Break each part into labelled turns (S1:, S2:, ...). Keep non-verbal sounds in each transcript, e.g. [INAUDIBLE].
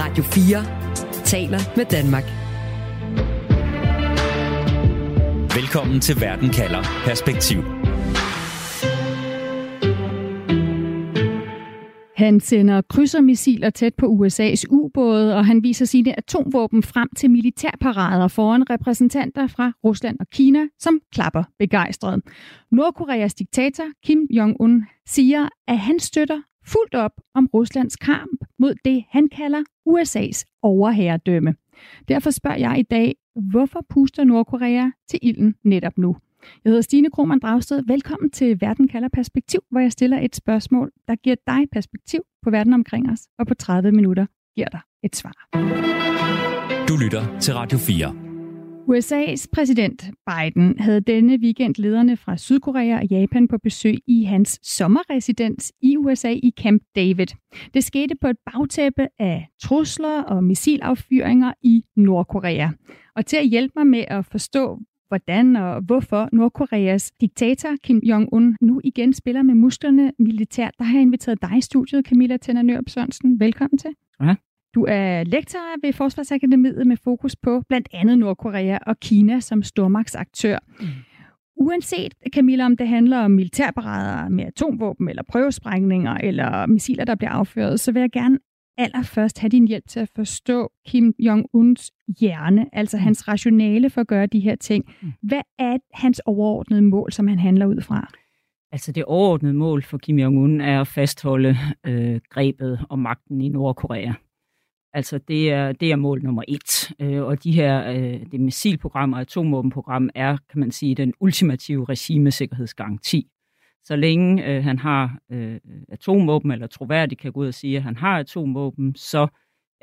S1: Radio 4 taler med Danmark.
S2: Velkommen til Verden kalder Perspektiv.
S3: Han sender krydsermissiler tæt på USA's ubåde, og han viser sine atomvåben frem til militærparader foran repræsentanter fra Rusland og Kina, som klapper begejstret. Nordkoreas diktator Kim Jong-un siger, at han støtter fuldt op om Ruslands kamp mod det, han kalder USA's overherredømme. Derfor spørger jeg i dag, hvorfor puster Nordkorea til ilden netop nu? Jeg hedder Stine Krohmann Dragsted. Velkommen til Verden kalder perspektiv, hvor jeg stiller et spørgsmål, der giver dig perspektiv på verden omkring os, og på 30 minutter giver dig et svar.
S2: Du lytter til Radio 4.
S3: USA's præsident Biden havde denne weekend lederne fra Sydkorea og Japan på besøg i hans sommerresidens i USA i Camp David. Det skete på et bagtæppe af trusler og missilaffyringer i Nordkorea. Og til at hjælpe mig med at forstå, hvordan og hvorfor Nordkoreas diktator Kim Jong-un nu igen spiller med musklerne militært, der har jeg inviteret dig i studiet, Camilla Tænder Nørup Sørensen. Velkommen til.
S4: Ja.
S3: Du er lektor ved Forsvarsakademiet med fokus på blandt andet Nordkorea og Kina som stormagtsaktør. Mm. Uanset, Camilla, om det handler om militærparader med atomvåben, eller prøvesprængninger, eller missiler, der bliver affyret, så vil jeg gerne allerførst have din hjælp til at forstå Kim Jong-uns hjerne, altså mm. hans rationale for at gøre de her ting. Mm. Hvad er hans overordnede mål, som han handler ud fra?
S4: Altså det overordnede mål for Kim Jong-un er at fastholde øh, grebet og magten i Nordkorea. Altså det er, det er mål nummer et. Øh, og de her, øh, det missilprogram og atomvåbenprogram er, kan man sige, den ultimative regimesikkerhedsgaranti. Så længe øh, han har øh, atomvåben, eller troværdigt kan gå ud og sige, at han har atomvåben, så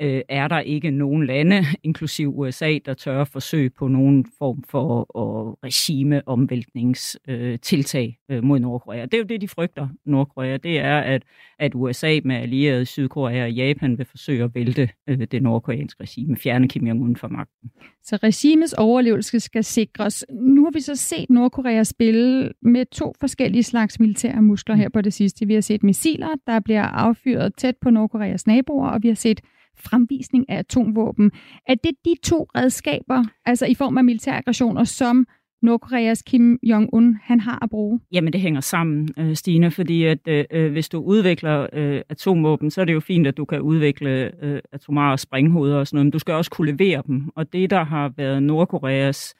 S4: øh, er der ikke nogen lande, [LAUGHS] inklusiv USA, der tør forsøge på nogen form for og regimeomvæltningstiltag øh, øh, mod Nordkorea. Det er jo det, de frygter, Nordkorea. Det er, at, at USA med allierede Sydkorea og Japan vil forsøge at vælte øh, det nordkoreanske regime, fjerne Kim Jong-un fra magten.
S3: Så regimets overlevelse skal sikres. Nu har vi så set Nordkorea spille med to forskellige slags militære muskler her på det sidste. Vi har set missiler, der bliver affyret tæt på Nordkoreas naboer, og vi har set fremvisning af atomvåben. Er det de to redskaber, altså i form af militæraggressioner, som Nordkoreas Kim Jong-un han har at bruge?
S4: Jamen det hænger sammen, øh, Stine, fordi at øh, øh, hvis du udvikler øh, atomvåben, så er det jo fint, at du kan udvikle øh, atomare springhoveder og sådan noget, men du skal også kunne levere dem. Og det, der har været Nordkoreas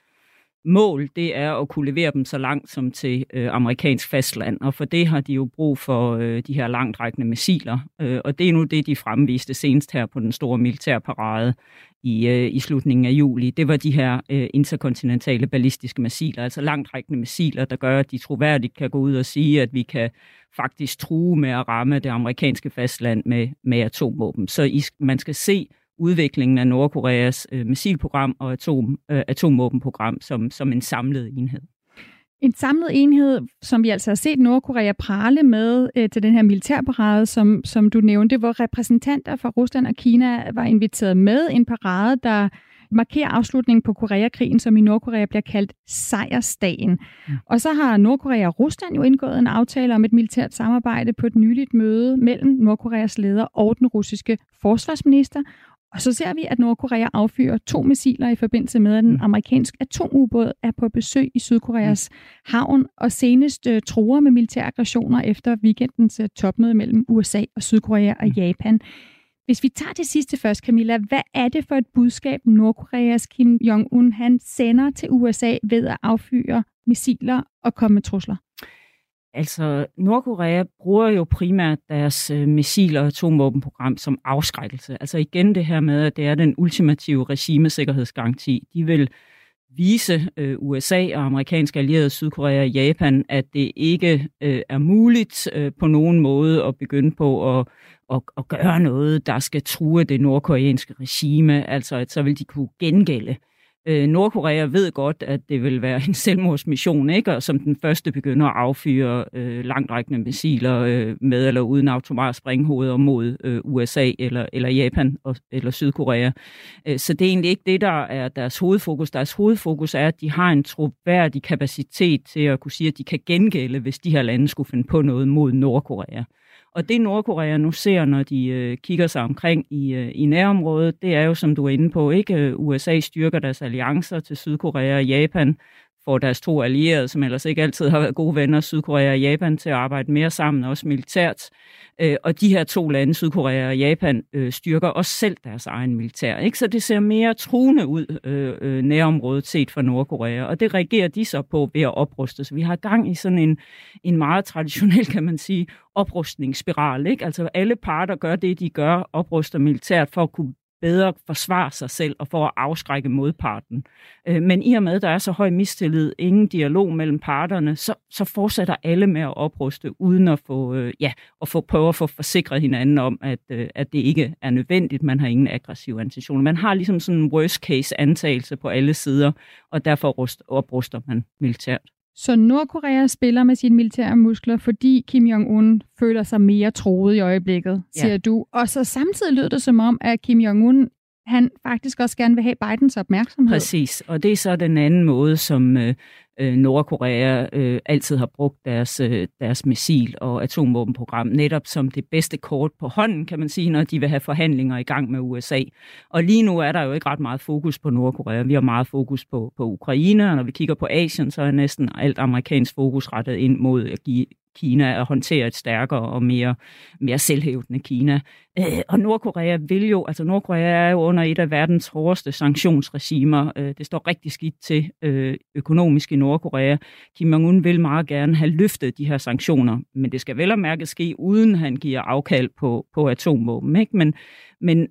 S4: mål, det er at kunne levere dem så langt som til øh, amerikansk fastland, og for det har de jo brug for øh, de her langtrækkende missiler, øh, og det er nu det, de fremviste senest her på den store militærparade i, øh, i slutningen af juli. Det var de her øh, interkontinentale ballistiske missiler, altså langtrækkende missiler, der gør, at de troværdigt kan gå ud og sige, at vi kan faktisk true med at ramme det amerikanske fastland med, med atomvåben. Så I, man skal se udviklingen af Nordkoreas øh, missilprogram og atom, øh, atomvåbenprogram som, som en samlet enhed.
S3: En samlet enhed, som vi altså har set Nordkorea prale med øh, til den her militærparade, som, som du nævnte, hvor repræsentanter fra Rusland og Kina var inviteret med. En parade, der markerer afslutningen på Koreakrigen, som i Nordkorea bliver kaldt sejrsdagen. Mm. Og så har Nordkorea og Rusland jo indgået en aftale om et militært samarbejde på et nyligt møde mellem Nordkoreas leder og den russiske forsvarsminister. Og så ser vi, at Nordkorea affyrer to missiler i forbindelse med, at en mm. amerikansk atomubåd er på besøg i Sydkoreas mm. havn, og senest uh, truer med militære aggressioner efter weekendens uh, topmøde mellem USA og Sydkorea og mm. Japan. Hvis vi tager det sidste først, Camilla, hvad er det for et budskab, Nordkoreas Kim Jong-un han sender til USA ved at affyre missiler og komme med trusler?
S4: Altså, Nordkorea bruger jo primært deres øh, missil- og atomvåbenprogram som afskrækkelse. Altså igen det her med, at det er den ultimative regimesikkerhedsgaranti. De vil vise øh, USA og amerikanske allierede Sydkorea og Japan, at det ikke øh, er muligt øh, på nogen måde at begynde på at, at, at gøre noget, der skal true det nordkoreanske regime. Altså, at så vil de kunne gengælde Øh, Øh, Nordkorea ved godt, at det vil være en selvmordsmission, ikke? og som den første begynder at affyre øh, langtrækkende missiler øh, med eller uden automat springhoveder mod øh, USA eller, eller Japan og, eller Sydkorea. Øh, så det er egentlig ikke det, der er deres hovedfokus. Deres hovedfokus er, at de har en troværdig kapacitet til at kunne sige, at de kan gengælde, hvis de her lande skulle finde på noget mod Nordkorea. Og det Nordkorea nu ser, når de øh, kigger sig omkring i, øh, i nærområdet, det er jo, som du er inde på, ikke? Øh, USA styrker deres alliancer til Sydkorea og Japan, får deres to allierede, som ellers ikke altid har været gode venner, Sydkorea og Japan, til at arbejde mere sammen, også militært. Øh, og de her to lande, Sydkorea og Japan, øh, styrker også selv deres egen militær. Ikke? Så det ser mere truende ud, øh, øh, nærområdet set fra Nordkorea. Og det reagerer de så på ved at opruste. Så vi har gang i sådan en, en meget traditionel, kan man sige, oprustningsspiral. Ikke? Altså alle parter gør det, de gør, opruster militært for at kunne bedre forsvare sig selv og for at afskrække modparten. Øh, men i og med, at der er så høj mistillid, ingen dialog mellem parterne, så, så fortsætter alle med at opruste, uden at få, øh, ja, at få prøve at få forsikret hinanden om, at, øh, at det ikke er nødvendigt. Man har ingen aggressive intentioner. Man har ligesom sådan en worst case antagelse på alle sider, og derfor opruster man militært.
S3: Så Nordkorea spiller med sine militære muskler, fordi Kim Jong-un føler sig mere troet i øjeblikket, siger ja. du. Og så samtidig lyder det som om, at Kim Jong-un han faktisk også gerne vil have Bidens opmærksomhed.
S4: Præcis, og det er så den anden måde, som øh, øh, Nordkorea øh, altid har brugt deres, øh, deres missil- og atomvåbenprogram netop som det bedste kort på hånden, kan man sige, når de vil have forhandlinger i gang med USA. Og lige nu er der jo ikke ret meget fokus på Nordkorea. Vi har meget fokus på, på Ukraine, og når vi kigger på Asien, så er næsten alt amerikansk fokus rettet ind mod at give Kina at håndtere et stærkere og mere, mere selvhævdende Kina. Øh, og Nordkorea vil jo, altså Nordkorea er jo under et af verdens hårdeste sanktionsregimer. Øh, det står rigtig skidt til øh, økonomisk i Nordkorea. Kim Jong-un vil meget gerne have løftet de her sanktioner, men det skal vel og mærke ske, uden han giver afkald på, på atomvåben. Ikke? Men, men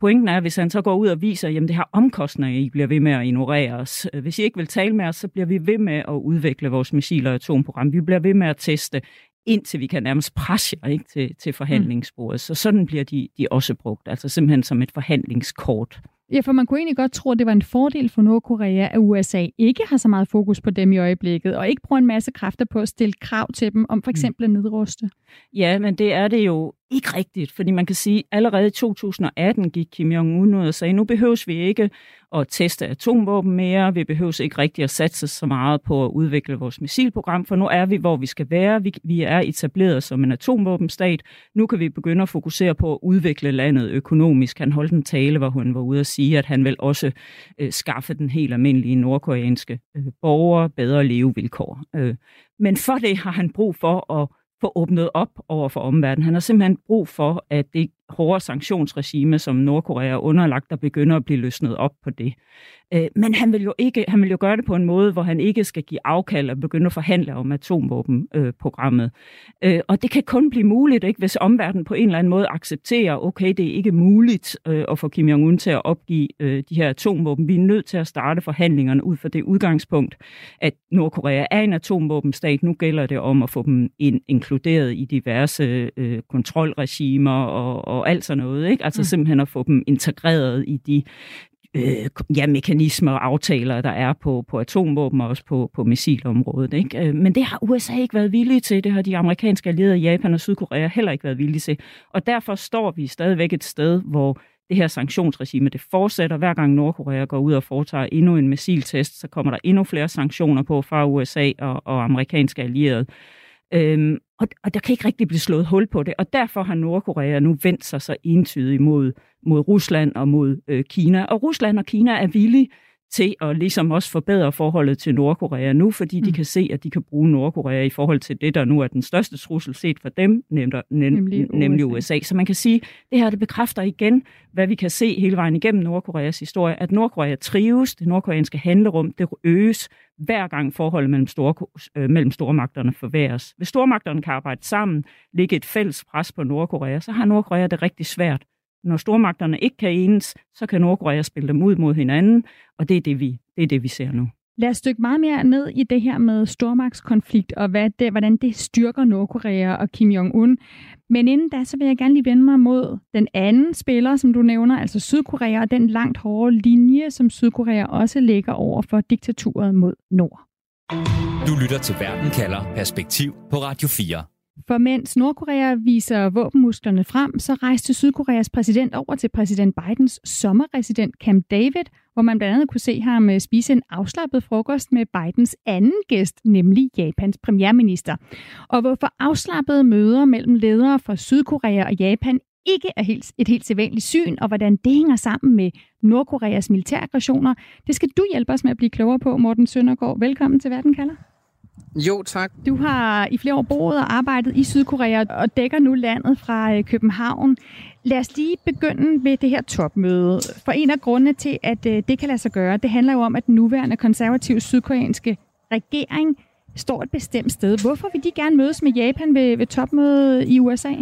S4: Pointen er, hvis han så går ud og viser, at det har omkostninger, I bliver ved med at ignorere os. Hvis I ikke vil tale med os, så bliver vi ved med at udvikle vores missil- og atomprogram. Vi bliver ved med at teste, indtil vi kan nærmest presse jer ikke, til, til forhandlingsbordet. Mm. Så sådan bliver de, de også brugt, altså simpelthen som et forhandlingskort.
S3: Ja, for man kunne egentlig godt tro, at det var en fordel for Nordkorea, at USA ikke har så meget fokus på dem i øjeblikket, og ikke bruger en masse kræfter på at stille krav til dem om for mm. eksempel at nedruste.
S4: Ja, men det er det jo ikke rigtigt, fordi man kan sige, at allerede i 2018 gik Kim Jong-un ud og sagde, nu behøves vi ikke at teste atomvåben mere, vi behøver ikke rigtig at satse så meget på at udvikle vores missilprogram, for nu er vi, hvor vi skal være. Vi, vi er etableret som en atomvåbenstat. Nu kan vi begynde at fokusere på at udvikle landet økonomisk. Han holdt en tale, hvor hun var ude at sige, at han vil også øh, skaffe den helt almindelige nordkoreanske øh, borgere bedre levevilkår. Øh, men for det har han brug for at få åbnet op over for omverdenen. Han har simpelthen brug for, at det hårde sanktionsregime, som Nordkorea er underlagt, der begynder at blive løsnet op på det. Øh, men han vil jo ikke, han vil jo gøre det på en måde, hvor han ikke skal give afkald og begynde at forhandle om atomvåbenprogrammet. Øh, og det kan kun blive muligt, ikke, hvis omverdenen på en eller anden måde accepterer, okay, det er ikke muligt øh, at få Kim Jong-un til at opgive de her atomvåben. Vi er nødt til at starte forhandlingerne ud fra det udgangspunkt, at Nordkorea er en atomvåbenstat. Nu gælder det om at få dem inkluderet i diverse kontrolregimer og, og alt sådan noget. Ikke? Altså mm. simpelthen at få dem integreret i de øh, ja, mekanismer og aftaler, der er på, på atomvåben og også på, på missilområdet. Ikke? Øh, men det har USA ikke været villige til. Det har de amerikanske allierede, Japan og Sydkorea heller ikke været villige til. Og derfor står vi stadigvæk et sted, hvor det her sanktionsregime, det fortsætter. Hver gang Nordkorea går ud og foretager endnu en missiltest, så kommer der endnu flere sanktioner på fra USA og, og amerikanske allierede. Øhm, og, og der kan ikke rigtig blive slået hul på det, og derfor har Nordkorea nu vendt sig så entydigt mod, mod Rusland og mod øh, Kina. Og Rusland og Kina er villige til at ligesom også forbedre forholdet til Nordkorea nu, fordi de mm. kan se, at de kan bruge Nordkorea i forhold til det, der nu er den største trussel set for dem, nemlig, nemlig, nemlig USA. Så man kan sige, det her det bekræfter igen, hvad vi kan se hele vejen igennem Nordkoreas historie, at Nordkorea trives, det nordkoreanske handlerum, det øges hver gang forholdet mellem, store, øh, mellem stormagterne forværres. Hvis stormagterne kan arbejde sammen, ligge et fælles pres på Nordkorea, så har Nordkorea det rigtig svært når stormagterne ikke kan enes, så kan Nordkorea spille dem ud mod hinanden, og det er det, vi, det, er det, vi ser nu.
S3: Lad os dykke meget mere ned i det her med stormagtskonflikt, og hvad det, hvordan det styrker Nordkorea og Kim Jong-un. Men inden da, så vil jeg gerne lige vende mig mod den anden spiller, som du nævner, altså Sydkorea, og den langt hårde linje, som Sydkorea også lægger over for diktaturet mod Nord.
S2: Du lytter til Verden kalder Perspektiv på Radio 4.
S3: For mens Nordkorea viser våbenmusklerne frem, så rejste Sydkoreas præsident over til præsident Bidens sommerresident Camp David, hvor man blandt andet kunne se ham øh, spise en afslappet frokost med Bidens anden gæst, nemlig Japans premierminister. Og hvorfor afslappede møder mellem ledere fra Sydkorea og Japan ikke er helt, et helt sædvanligt syn, og hvordan det hænger sammen med Nordkoreas militæraggressioner, det skal du hjælpe os med at blive klogere på, Morten Søndergaard. Velkommen til Verden kalder.
S5: Jo, tak.
S3: Du har i flere år boet og arbejdet i Sydkorea og dækker nu landet fra øh, København. Lad os lige begynde ved det her topmøde. For en af grundene til, at øh, det kan lade sig gøre, det handler jo om, at den nuværende konservative sydkoreanske regering står et bestemt sted. Hvorfor vil de gerne mødes med Japan ved, ved topmødet i USA?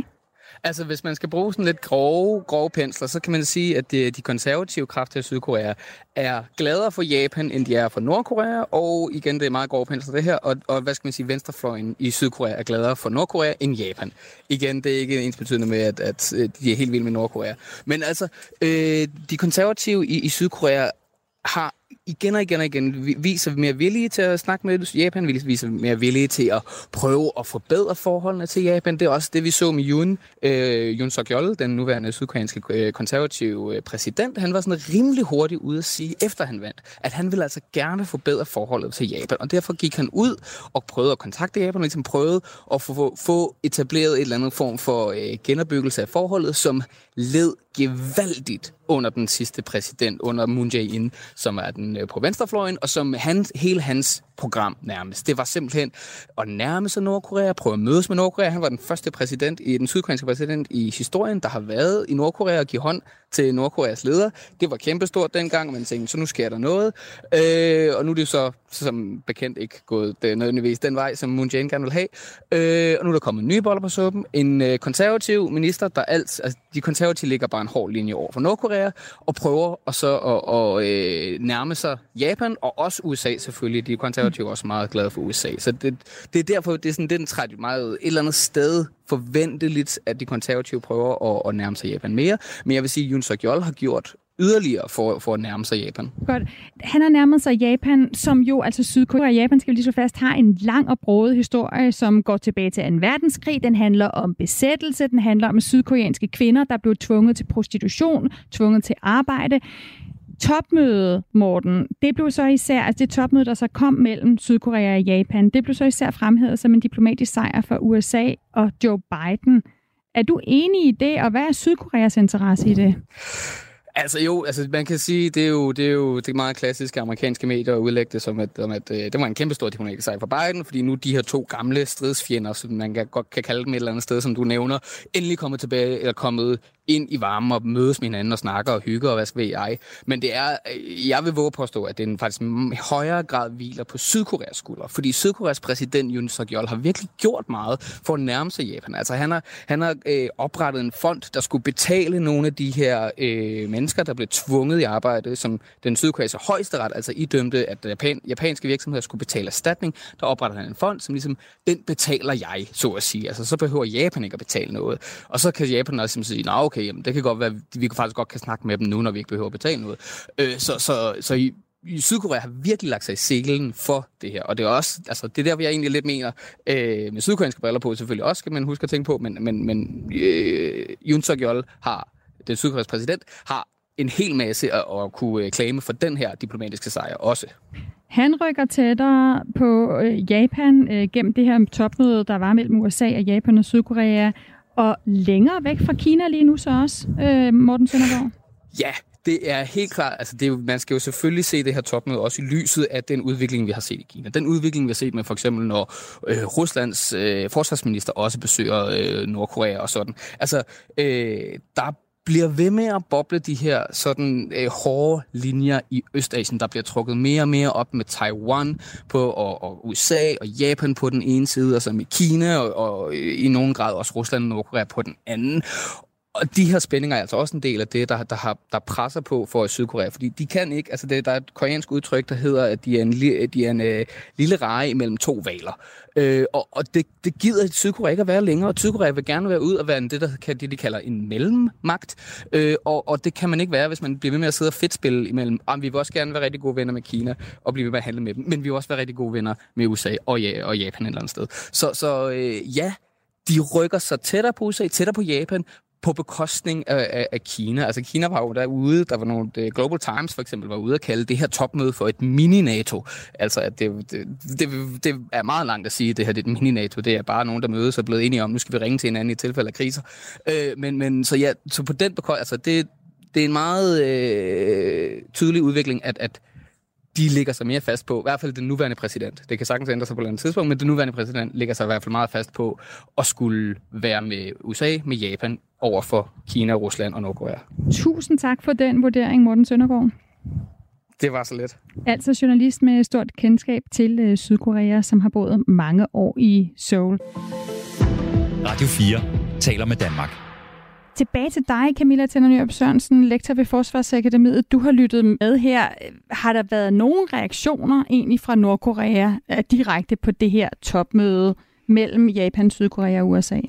S5: Altså, hvis man skal bruge sådan lidt grove, grove pensler, så kan man sige, at de, de konservative kræfter i Sydkorea er gladere for Japan, end de er for Nordkorea, og igen, det er meget grove pensler det her, og, og hvad skal man sige, venstrefløjen i Sydkorea er gladere for Nordkorea end Japan. Igen, det er ikke ens betydende med, at, at de er helt vilde med Nordkorea. Men altså, øh, de konservative i, i Sydkorea har igen og igen og igen viser mere villige til at snakke med Japan, viser mere villige til at prøve at forbedre forholdene til Japan. Det er også det, vi så med Yoon, øh, Yoon suk yeol den nuværende sydkoreanske øh, konservative øh, præsident. Han var sådan rimelig hurtigt ude at sige, efter han vandt, at han ville altså gerne forbedre forholdet til Japan. Og derfor gik han ud og prøvede at kontakte Japan, og ligesom prøvede at få, få etableret et eller andet form for øh, genopbyggelse af forholdet, som led gevaldigt under den sidste præsident, under Moon Jae-in, som er den øh, på venstrefløjen, og som han, hele hans program nærmest. Det var simpelthen at nærme sig Nordkorea, prøve at mødes med Nordkorea. Han var den første præsident, i den sydkoreanske præsident i historien, der har været i Nordkorea og give hånd til Nordkoreas leder. Det var kæmpestort dengang, man tænkte, så nu sker der noget. Øh, og nu er det så som bekendt ikke gået det nødvendigvis den vej, som Moon Jae-in gerne vil have. Øh, og nu er der kommet nye boller på suppen. En øh, konservativ minister, der alt, altså de konservative ligger bare en hård linje over for Nordkorea, og prøver og så at, at, øh, nærme sig Japan, og også USA selvfølgelig. De konservative konservative også meget glade for USA. Så det, det er derfor, det er sådan, det er meget et eller andet sted forventeligt, at de konservative prøver at, at nærme sig Japan mere. Men jeg vil sige, at Yoon suk har gjort yderligere for, for at nærme sig Japan.
S3: Godt. Han har nærmet sig Japan, som jo, altså Sydkorea og Japan, skal vi lige så fast, har en lang og broet historie, som går tilbage til 2. verdenskrig. Den handler om besættelse, den handler om sydkoreanske kvinder, der blev tvunget til prostitution, tvunget til arbejde topmøde, Morten, det blev så især, altså det topmøde, der så kom mellem Sydkorea og Japan, det blev så især fremhævet som en diplomatisk sejr for USA og Joe Biden. Er du enig i det, og hvad er Sydkoreas interesse i det?
S5: Altså jo, altså man kan sige, det er jo det, er jo, det er meget klassiske amerikanske medier at udlægge det som, at, om at øh, det var en kæmpe stor diplomatisk sejr for Biden, fordi nu de her to gamle stridsfjender, som man kan, godt kan kalde dem et eller andet sted, som du nævner, endelig kommet tilbage, eller kommet ind i varmen og mødes med hinanden og snakker og hygger og hvad skal jeg. Men det er, øh, jeg vil våge påstå, at den faktisk i højere grad hviler på Sydkoreas skulder. Fordi Sydkoreas præsident Yoon suk yeol har virkelig gjort meget for at nærme sig Japan. Altså han har, han har øh, oprettet en fond, der skulle betale nogle af de her øh, mennesker, der blev tvunget i arbejde, som den sydkoreanske højesteret altså idømte, at Japan, japanske virksomheder skulle betale erstatning. Der opretter han en fond, som ligesom, den betaler jeg, så at sige. Altså så behøver Japan ikke at betale noget. Og så kan Japan også ligesom sige, nej okay, jamen, det kan godt være, vi kan faktisk godt kan snakke med dem nu, når vi ikke behøver at betale noget. Øh, så, så, så i, i Sydkorea har virkelig lagt sig i selen for det her. Og det er også, altså det er der, jeg egentlig lidt mener, øh, med sydkoreanske briller på selvfølgelig også, skal man huske at tænke på, men, men, men øh, Yoon suk yeol har, den sydkoreanske præsident, har en hel masse at, at kunne øh, klame for den her diplomatiske sejr også.
S3: Han rykker tættere på øh, Japan øh, gennem det her topmøde, der var mellem USA og Japan og Sydkorea, og længere væk fra Kina lige nu så også, øh, Morten Søndergaard?
S5: Ja, det er helt klart, altså det er, man skal jo selvfølgelig se det her topmøde også i lyset af den udvikling, vi har set i Kina. Den udvikling, vi har set med for eksempel, når øh, Ruslands øh, forsvarsminister også besøger øh, Nordkorea og sådan. Altså, øh, der bliver ved med at boble de her sådan øh, hårde linjer i Østasien, der bliver trukket mere og mere op med Taiwan på, og, og USA og Japan på den ene side, og så med Kina og, og øh, i nogen grad også Rusland og Nordkorea på den anden. Og de her spændinger er altså også en del af det, der, der, har, der presser på for Sydkorea, fordi de kan ikke, altså det, der er et koreansk udtryk, der hedder, at de er en, de er en øh, lille reje mellem to valer. Øh, og og det, det gider Sydkorea ikke at være længere, og Sydkorea vil gerne være ud og være en, det, der kan, det, de kalder en mellemmagt, øh, og, og det kan man ikke være, hvis man bliver ved med at sidde og fedtspille imellem. Ah, Jamen, vi vil også gerne være rigtig gode venner med Kina, og blive ved med at handle med dem, men vi vil også være rigtig gode venner med USA og, ja, og Japan et eller andet sted. Så, så øh, ja, de rykker sig tættere på USA, tættere på Japan, på bekostning af, af, af Kina. Altså Kina var jo derude, der var nogle, Global Times for eksempel var ude at kalde det her topmøde for et mini-NATO. Altså at det, det, det, det er meget langt at sige, at det her det er et mini-NATO. Det er bare nogen, der mødes og er blevet enige om, nu skal vi ringe til hinanden i tilfælde af kriser. Øh, men, men så ja, så på den bekostning, altså det, det er en meget øh, tydelig udvikling, at, at de ligger sig mere fast på, i hvert fald den nuværende præsident. Det kan sagtens ændre sig på et andet tidspunkt, men den nuværende præsident ligger sig i hvert fald meget fast på at skulle være med USA, med Japan, over for Kina, Rusland og Nordkorea.
S3: Tusind tak for den vurdering, Morten Søndergaard.
S5: Det var så let.
S3: Altså journalist med stort kendskab til øh, Sydkorea, som har boet mange år i Seoul.
S2: Radio 4 taler med Danmark.
S3: Tilbage til dig, Camilla Tænder Sørensen, lektor ved Forsvarsakademiet. Du har lyttet med her. Har der været nogle reaktioner egentlig fra Nordkorea øh, direkte på det her topmøde mellem Japan, Sydkorea og USA?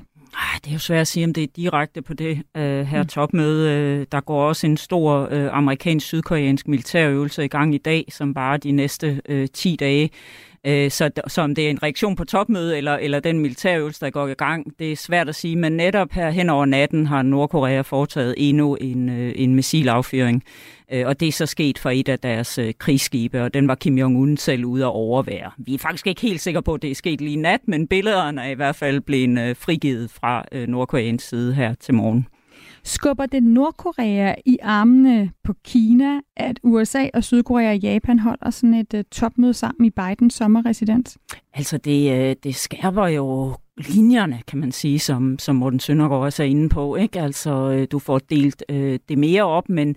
S4: Det er jo svært at sige, om det er direkte på det uh, her mm. topmøde. Uh, der går også en stor uh, amerikansk-sydkoreansk militærøvelse i gang i dag, som bare de næste uh, 10 dage. Øh, så, så om det er en reaktion på topmødet eller, eller den militærøvelse, der går i gang, det er svært at sige. Men netop her hen over natten har Nordkorea foretaget endnu en, øh, en missilaffyring. Øh, og det er så sket for et af deres øh, krigsskibe, og den var Kim Jong-un selv ude at overvære. Vi er faktisk ikke helt sikre på, at det er sket lige nat, men billederne er i hvert fald blevet øh, frigivet fra øh, Nordkoreans side her til morgen.
S3: Skubber det Nordkorea i armene på Kina, at USA og Sydkorea og Japan holder sådan et uh, topmøde sammen i Bidens sommerresidens?
S4: Altså det, øh, det skærper jo linjerne, kan man sige, som, som Morten Søndergaard også er inde på. Ikke? Altså, øh, du får delt øh, det mere op, men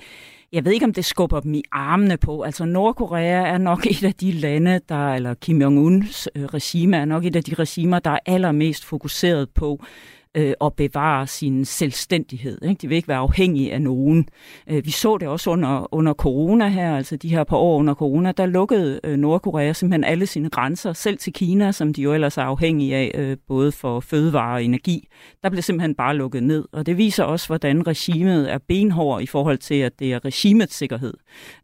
S4: jeg ved ikke, om det skubber dem i armene på. Altså Nordkorea er nok et af de lande, der, eller Kim Jong-uns regime er nok et af de regimer, der er allermest fokuseret på øh, at bevare sin selvstændighed. Ikke? De vil ikke være afhængige af nogen. Øh, vi så det også under, under corona her, altså de her par år under corona, der lukkede øh, Nordkorea simpelthen alle sine grænser, selv til Kina, som de jo ellers er afhængige af, øh, både for fødevare og energi. Der blev simpelthen bare lukket ned, og det viser også, hvordan regimet er benhård i forhold til, at det er regimets sikkerhed,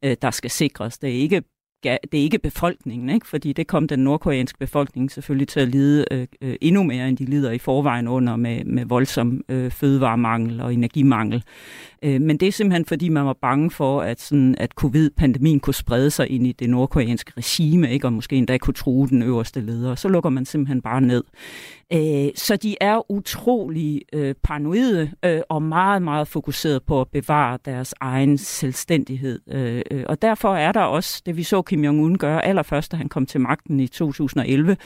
S4: øh, der skal sikres. Det er ikke det er ikke befolkningen, ikke? fordi det kom den nordkoreanske befolkning selvfølgelig til at lide øh, øh, endnu mere, end de lider i forvejen under med, med voldsom øh, fødevaremangel og energimangel. Øh, men det er simpelthen, fordi man var bange for, at, sådan, at covid-pandemien kunne sprede sig ind i det nordkoreanske regime, ikke? og måske endda kunne true den øverste leder. Så lukker man simpelthen bare ned. Øh, så de er utrolig øh, paranoide øh, og meget, meget fokuseret på at bevare deres egen selvstændighed. Øh, øh og derfor er der også, det vi så Kim Jong-un gøre allerførst, da han kom til magten i 2011,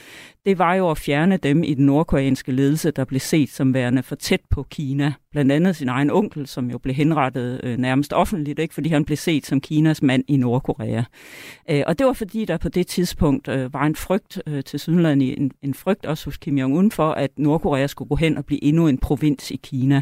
S4: det var jo at fjerne dem i den nordkoreanske ledelse, der blev set som værende for tæt på Kina. Blandt andet sin egen onkel, som jo blev henrettet øh, nærmest offentligt, ikke? fordi han blev set som Kinas mand i Nordkorea. Øh, og det var fordi, der på det tidspunkt øh, var en frygt øh, til Sydland, en, en frygt også hos Kim Jong-un for, at Nordkorea skulle gå hen og blive endnu en provins i Kina.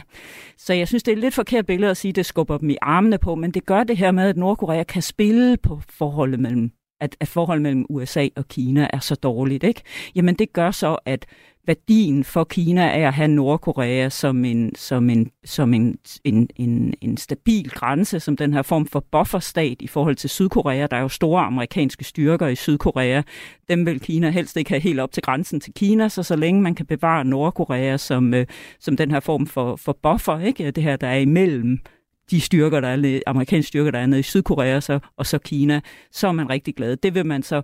S4: Så jeg synes, det er et lidt forkert billede at sige, at det skubber dem i armene på, men det gør det her med, at Nordkorea kan spille på forholdet mellem at, at forholdet mellem USA og Kina er så dårligt, ikke? Jamen det gør så, at værdien for Kina er at have Nordkorea som en, som en, som en, en, en, en stabil grænse, som den her form for bufferstat i forhold til Sydkorea. Der er jo store amerikanske styrker i Sydkorea. Dem vil Kina helst ikke have helt op til grænsen til Kina, så så længe man kan bevare Nordkorea som, øh, som den her form for, for buffer, ikke? det her, der er imellem de styrker, der er, amerikanske styrker, der er nede i Sydkorea så, og så Kina, så er man rigtig glad. Det vil man så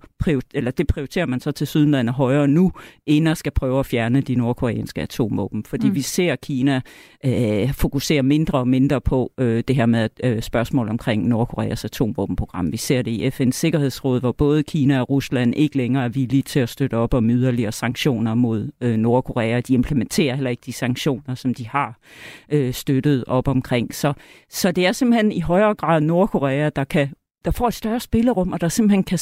S4: eller det prioriterer man så til Sydlandet højere nu, end at skal prøve at fjerne de nordkoreanske atomvåben. Fordi mm. vi ser Kina øh, fokusere mindre og mindre på øh, det her med øh, spørgsmål omkring Nordkoreas atomvåbenprogram. Vi ser det i FN's Sikkerhedsråd, hvor både Kina og Rusland ikke længere er villige til at støtte op om yderligere sanktioner mod øh, Nordkorea. De implementerer heller ikke de sanktioner, som de har øh, støttet op omkring. Så så det er simpelthen i højere grad Nordkorea, der kan der får et større spillerum, og der simpelthen kan,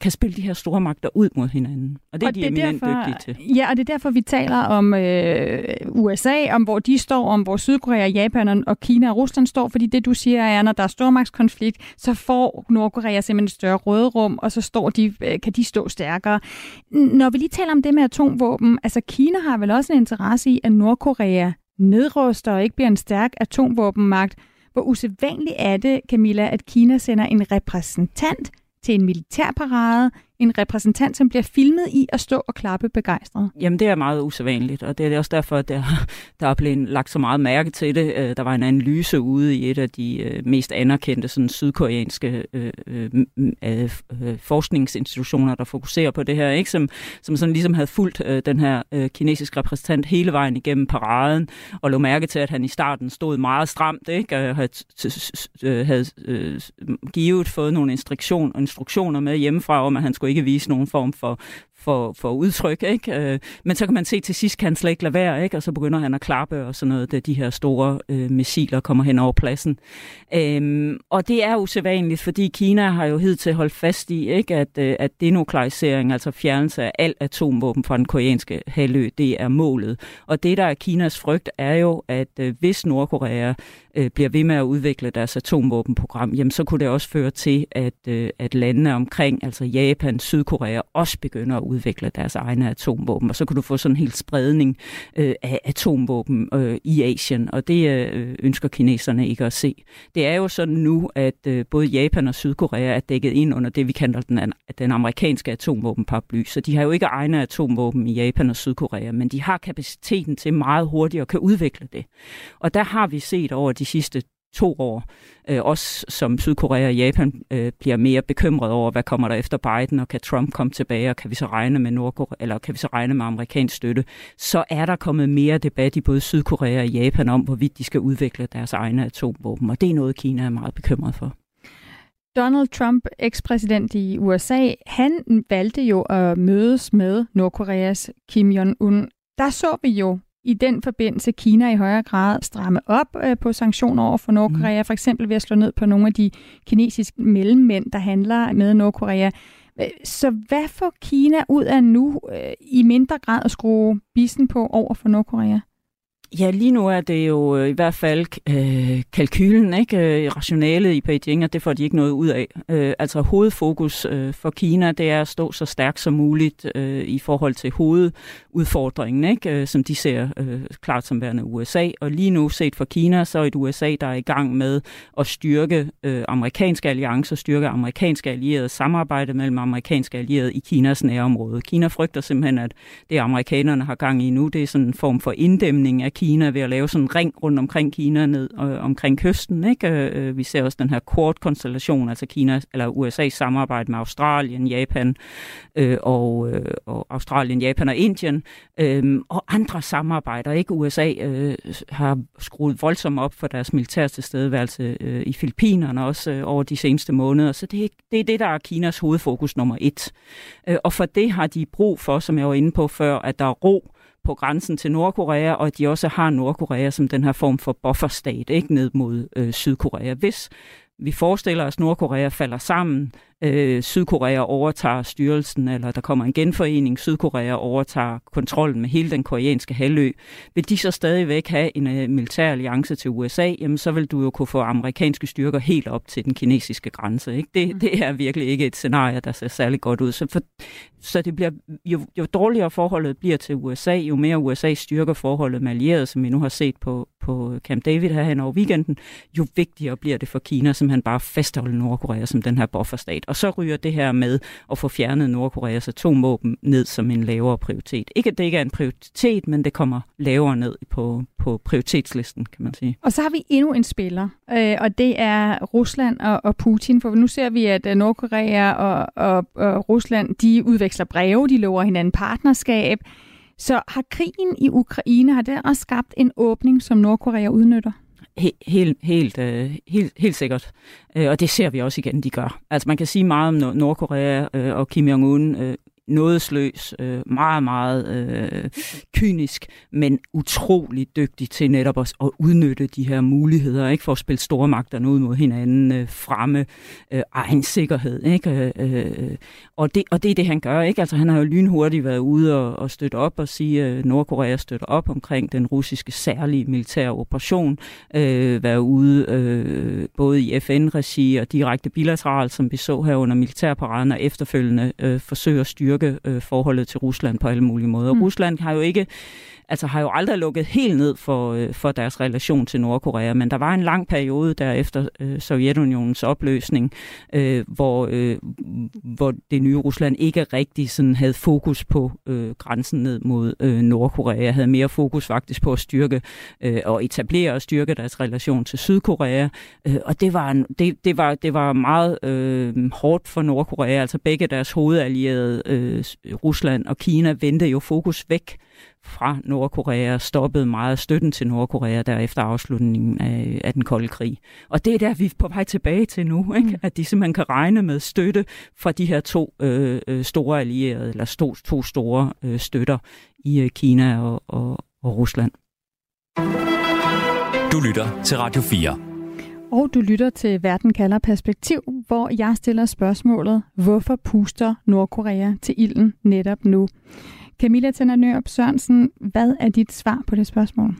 S4: kan spille de her store magter ud mod hinanden. Og det er og de det er eminent derfor, dygtige til.
S3: Ja, og det er derfor, vi taler om øh, USA, om hvor de står, om hvor Sydkorea, Japan og Kina og Rusland står, fordi det du siger er, når der er stormagtskonflikt, så får Nordkorea simpelthen et større rødrum, og så står de, øh, kan de stå stærkere. Når vi lige taler om det med atomvåben, altså Kina har vel også en interesse i, at Nordkorea nedruster og ikke bliver en stærk atomvåbenmagt. Hvor usædvanligt er det, Camilla, at Kina sender en repræsentant til en militærparade en repræsentant, som bliver filmet i at stå og klappe begejstret?
S4: Jamen, det er meget usædvanligt, og det er også derfor, at der, der er blevet lagt så meget mærke til det. Øh, der var en analyse ude i et af de øh, mest anerkendte sådan, sydkoreanske øh, øh, øh, forskningsinstitutioner, der fokuserer på det her, ikke? Som, som sådan ligesom havde fulgt øh, den her øh, kinesiske repræsentant hele vejen igennem paraden, og lå mærke til, at han i starten stod meget stramt, ikke? og havde, øh, havde øh, givet fået nogle instruktioner med hjemmefra om, at han skulle ikke vise nogen form for for, for udtryk, ikke? Øh, men så kan man se til sidst, kan han slet ikke lade være, ikke? og så begynder han at klappe og sådan noget, da de her store øh, missiler kommer hen over pladsen. Øhm, og det er usædvanligt, fordi Kina har jo hidtil holdt fast i, ikke? At, øh, at denuklearisering, altså fjernelse af alt atomvåben fra den koreanske halvø, det er målet. Og det, der er Kinas frygt, er jo, at øh, hvis Nordkorea øh, bliver ved med at udvikle deres atomvåbenprogram, jamen så kunne det også føre til, at, øh, at landene omkring, altså Japan, Sydkorea, også begynder at udvikle deres egne atomvåben, og så kunne du få sådan en helt spredning øh, af atomvåben øh, i Asien, og det øh, ønsker kineserne ikke at se. Det er jo sådan nu, at øh, både Japan og Sydkorea er dækket ind under det, vi kalder den, den amerikanske atomvåbenparaply, så de har jo ikke egne atomvåben i Japan og Sydkorea, men de har kapaciteten til meget hurtigt at kan udvikle det. Og der har vi set over de sidste to år, øh, også som Sydkorea og Japan øh, bliver mere bekymret over, hvad kommer der efter Biden, og kan Trump komme tilbage, og kan vi så regne med Nordkorea, eller kan vi så regne med amerikansk støtte, så er der kommet mere debat i både Sydkorea og Japan om, hvorvidt de skal udvikle deres egne atomvåben, og det er noget, Kina er meget bekymret for.
S3: Donald Trump, ekspræsident i USA, han valgte jo at mødes med Nordkoreas Kim Jong-un. Der så vi jo i den forbindelse Kina i højere grad stramme op øh, på sanktioner over for Nordkorea, mm. for eksempel ved at slå ned på nogle af de kinesiske mellemmænd, der handler med Nordkorea. Øh, så hvad får Kina ud af nu øh, i mindre grad at skrue bissen på over for Nordkorea?
S4: Ja, lige nu er det jo øh, i hvert fald øh, kalkylen, ikke? Øh, rationalet i Beijing, og det får de ikke noget ud af. Øh, altså hovedfokus øh, for Kina, det er at stå så stærkt som muligt øh, i forhold til hovedudfordringen, ikke? Øh, som de ser øh, klart som værende USA. Og lige nu set for Kina, så er et USA, der er i gang med at styrke øh, amerikanske alliancer, styrke amerikanske allierede, samarbejde mellem amerikanske allierede i Kinas nærområde. Kina frygter simpelthen, at det amerikanerne har gang i nu, det er sådan en form for inddæmning af Kina ved at lave sådan en ring rundt omkring Kina ned og omkring kysten. Ikke? Øh, øh, vi ser også den her Quad-konstellation, altså Kina eller USA's samarbejde med Australien, Japan øh, og, øh, og Australien, Japan og Indien øh, og andre samarbejder. Ikke USA øh, har skruet voldsomt op for deres militære tilstedeværelse øh, i Filippinerne også øh, over de seneste måneder. Så det, det er det, der er Kinas hovedfokus nummer et. Øh, og for det har de brug for, som jeg var inde på før, at der er ro på grænsen til Nordkorea, og at de også har Nordkorea som den her form for bufferstat, ikke ned mod øh, Sydkorea. Hvis vi forestiller os, at Nordkorea falder sammen, øh, Sydkorea overtager styrelsen, eller der kommer en genforening, Sydkorea overtager kontrollen med hele den koreanske halvø, vil de så stadigvæk have en øh, militær alliance til USA, jamen så vil du jo kunne få amerikanske styrker helt op til den kinesiske grænse. Ikke? Det, mm. det er virkelig ikke et scenarie, der ser særlig godt ud. Så, for, så det bliver, jo, jo dårligere forholdet bliver til USA, jo mere USA styrker forholdet med allierede, som vi nu har set på, på Camp David her over weekenden, jo vigtigere bliver det for Kina, som han bare fastholder Nordkorea som den her bufferstat. Og så ryger det her med at få fjernet Nordkoreas atomvåben ned som en lavere prioritet. Ikke at det ikke er en prioritet, men det kommer lavere ned på, på prioritetslisten, kan man sige.
S3: Og så har vi endnu en spiller, øh, og det er Rusland og, og Putin. For nu ser vi, at øh, Nordkorea og, og, og Rusland, de udveksler breve, de lover hinanden partnerskab. Så har krigen i Ukraine, har det også skabt en åbning, som Nordkorea udnytter?
S4: Helt, helt, øh, helt, helt sikkert. Øh, og det ser vi også igen, de gør. Altså man kan sige meget om Nordkorea øh, og Kim Jong-un øh, nådesløs, øh, meget, meget øh, kynisk, men utrolig dygtig til netop at, at udnytte de her muligheder, ikke for at spille store magter ud mod hinanden, øh, fremme øh, egen sikkerhed. Ikke? Øh, øh, og, det, og det er det, han gør. ikke. Altså Han har jo lynhurtigt været ude og, og støtte op og sige, at Nordkorea støtter op omkring den russiske særlige militære operation, øh, været ude øh, både i FN-regi og direkte bilateralt, som vi så her under militærparaden, og efterfølgende øh, forsøge at styre styrke øh, forholdet til Rusland på alle mulige måder. Mm. Rusland har jo ikke altså har jo aldrig lukket helt ned for, øh, for deres relation til Nordkorea, men der var en lang periode der efter øh, Sovjetunionens opløsning, øh, hvor, øh, hvor det nye Rusland ikke rigtig sådan havde fokus på øh, grænsen ned mod øh, Nordkorea, havde mere fokus faktisk på at styrke øh, og etablere og styrke deres relation til Sydkorea, øh, og det var, en, det, det var, det var meget øh, hårdt for Nordkorea, altså begge deres hovedallierede, øh, Rusland og Kina, vendte jo fokus væk fra Nordkorea stoppede meget støtten til Nordkorea der efter afslutningen af, af den kolde krig. Og det er der, vi er på vej tilbage til nu, ikke? Mm. at de simpelthen kan regne med støtte fra de her to øh, øh store allierede, eller to, to store øh, støtter i øh, Kina og, og, og Rusland.
S2: Du lytter til Radio 4.
S3: Og du lytter til Verden kalder perspektiv, hvor jeg stiller spørgsmålet, hvorfor puster Nordkorea til ilden netop nu? Camilla Tænder Nørup Sørensen, hvad er dit svar på det spørgsmål?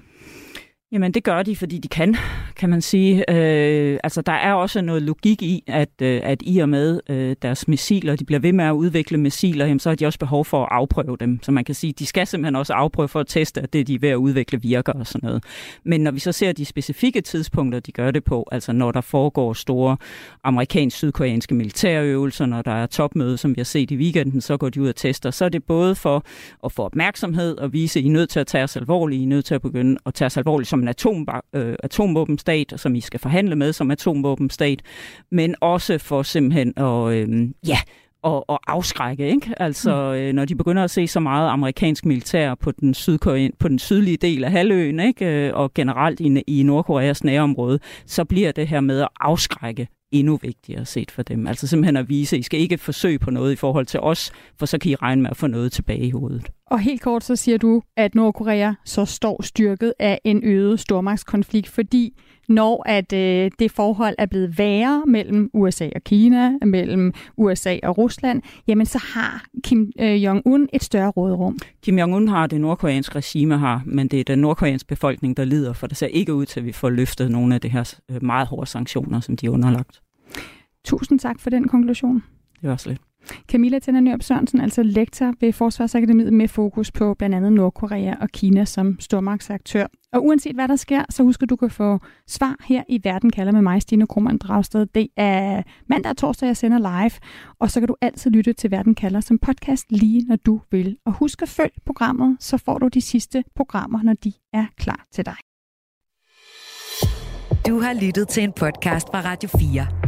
S4: Jamen det gør de, fordi de kan, kan man sige. Øh, altså der er også noget logik i, at, øh, at i og med øh, deres missiler, de bliver ved med at udvikle missiler, jamen, så har de også behov for at afprøve dem. Så man kan sige, de skal simpelthen også afprøve for at teste, at det de er ved at udvikle virker og sådan noget. Men når vi så ser de specifikke tidspunkter, de gør det på, altså når der foregår store amerikansk-sydkoreanske militærøvelser, når der er topmøde, som vi har set i weekenden, så går de ud og tester. Så er det både for at få opmærksomhed og vise, at I er nødt til at tage os alvorligt, I er nødt til at begynde at tage os alvorligt som en atom, øh, atomvåbenstat, som I skal forhandle med som atomvåbenstat, men også for simpelthen at, øh, ja, og, og afskrække, ikke? Altså, mm. øh, når de begynder at se så meget amerikansk militær på den, sydkorean, på den sydlige del af halvøen, ikke? Øh, og generelt i, i Nordkoreas nærområde, så bliver det her med at afskrække endnu vigtigere set for dem. Altså simpelthen at vise, at I skal ikke forsøge på noget i forhold til os, for så kan I regne med at få noget tilbage i hovedet.
S3: Og helt kort så siger du, at Nordkorea så står styrket af en øget stormagtskonflikt, fordi når at øh, det forhold er blevet værre mellem USA og Kina, mellem USA og Rusland, jamen så har Kim øh, Jong-un et større rådrum.
S4: Kim Jong-un har det nordkoreanske regime har, men det er den nordkoreanske befolkning, der lider, for det ser ikke ud til, at vi får løftet nogle af de her øh, meget hårde sanktioner, som de er underlagt.
S3: Tusind tak for den konklusion.
S4: Det var slet.
S3: Camilla Tænder Sørensen, altså lektor ved Forsvarsakademiet med fokus på blandt andet Nordkorea og Kina som stormagtsaktør. Og uanset hvad der sker, så husk at du kan få svar her i Verden kalder med mig, Stine Krummernd Dragsted. Det er mandag og torsdag, jeg sender live, og så kan du altid lytte til Verden kalder som podcast lige når du vil. Og husk at følge programmet, så får du de sidste programmer, når de er klar til dig.
S1: Du har lyttet til en podcast fra Radio 4.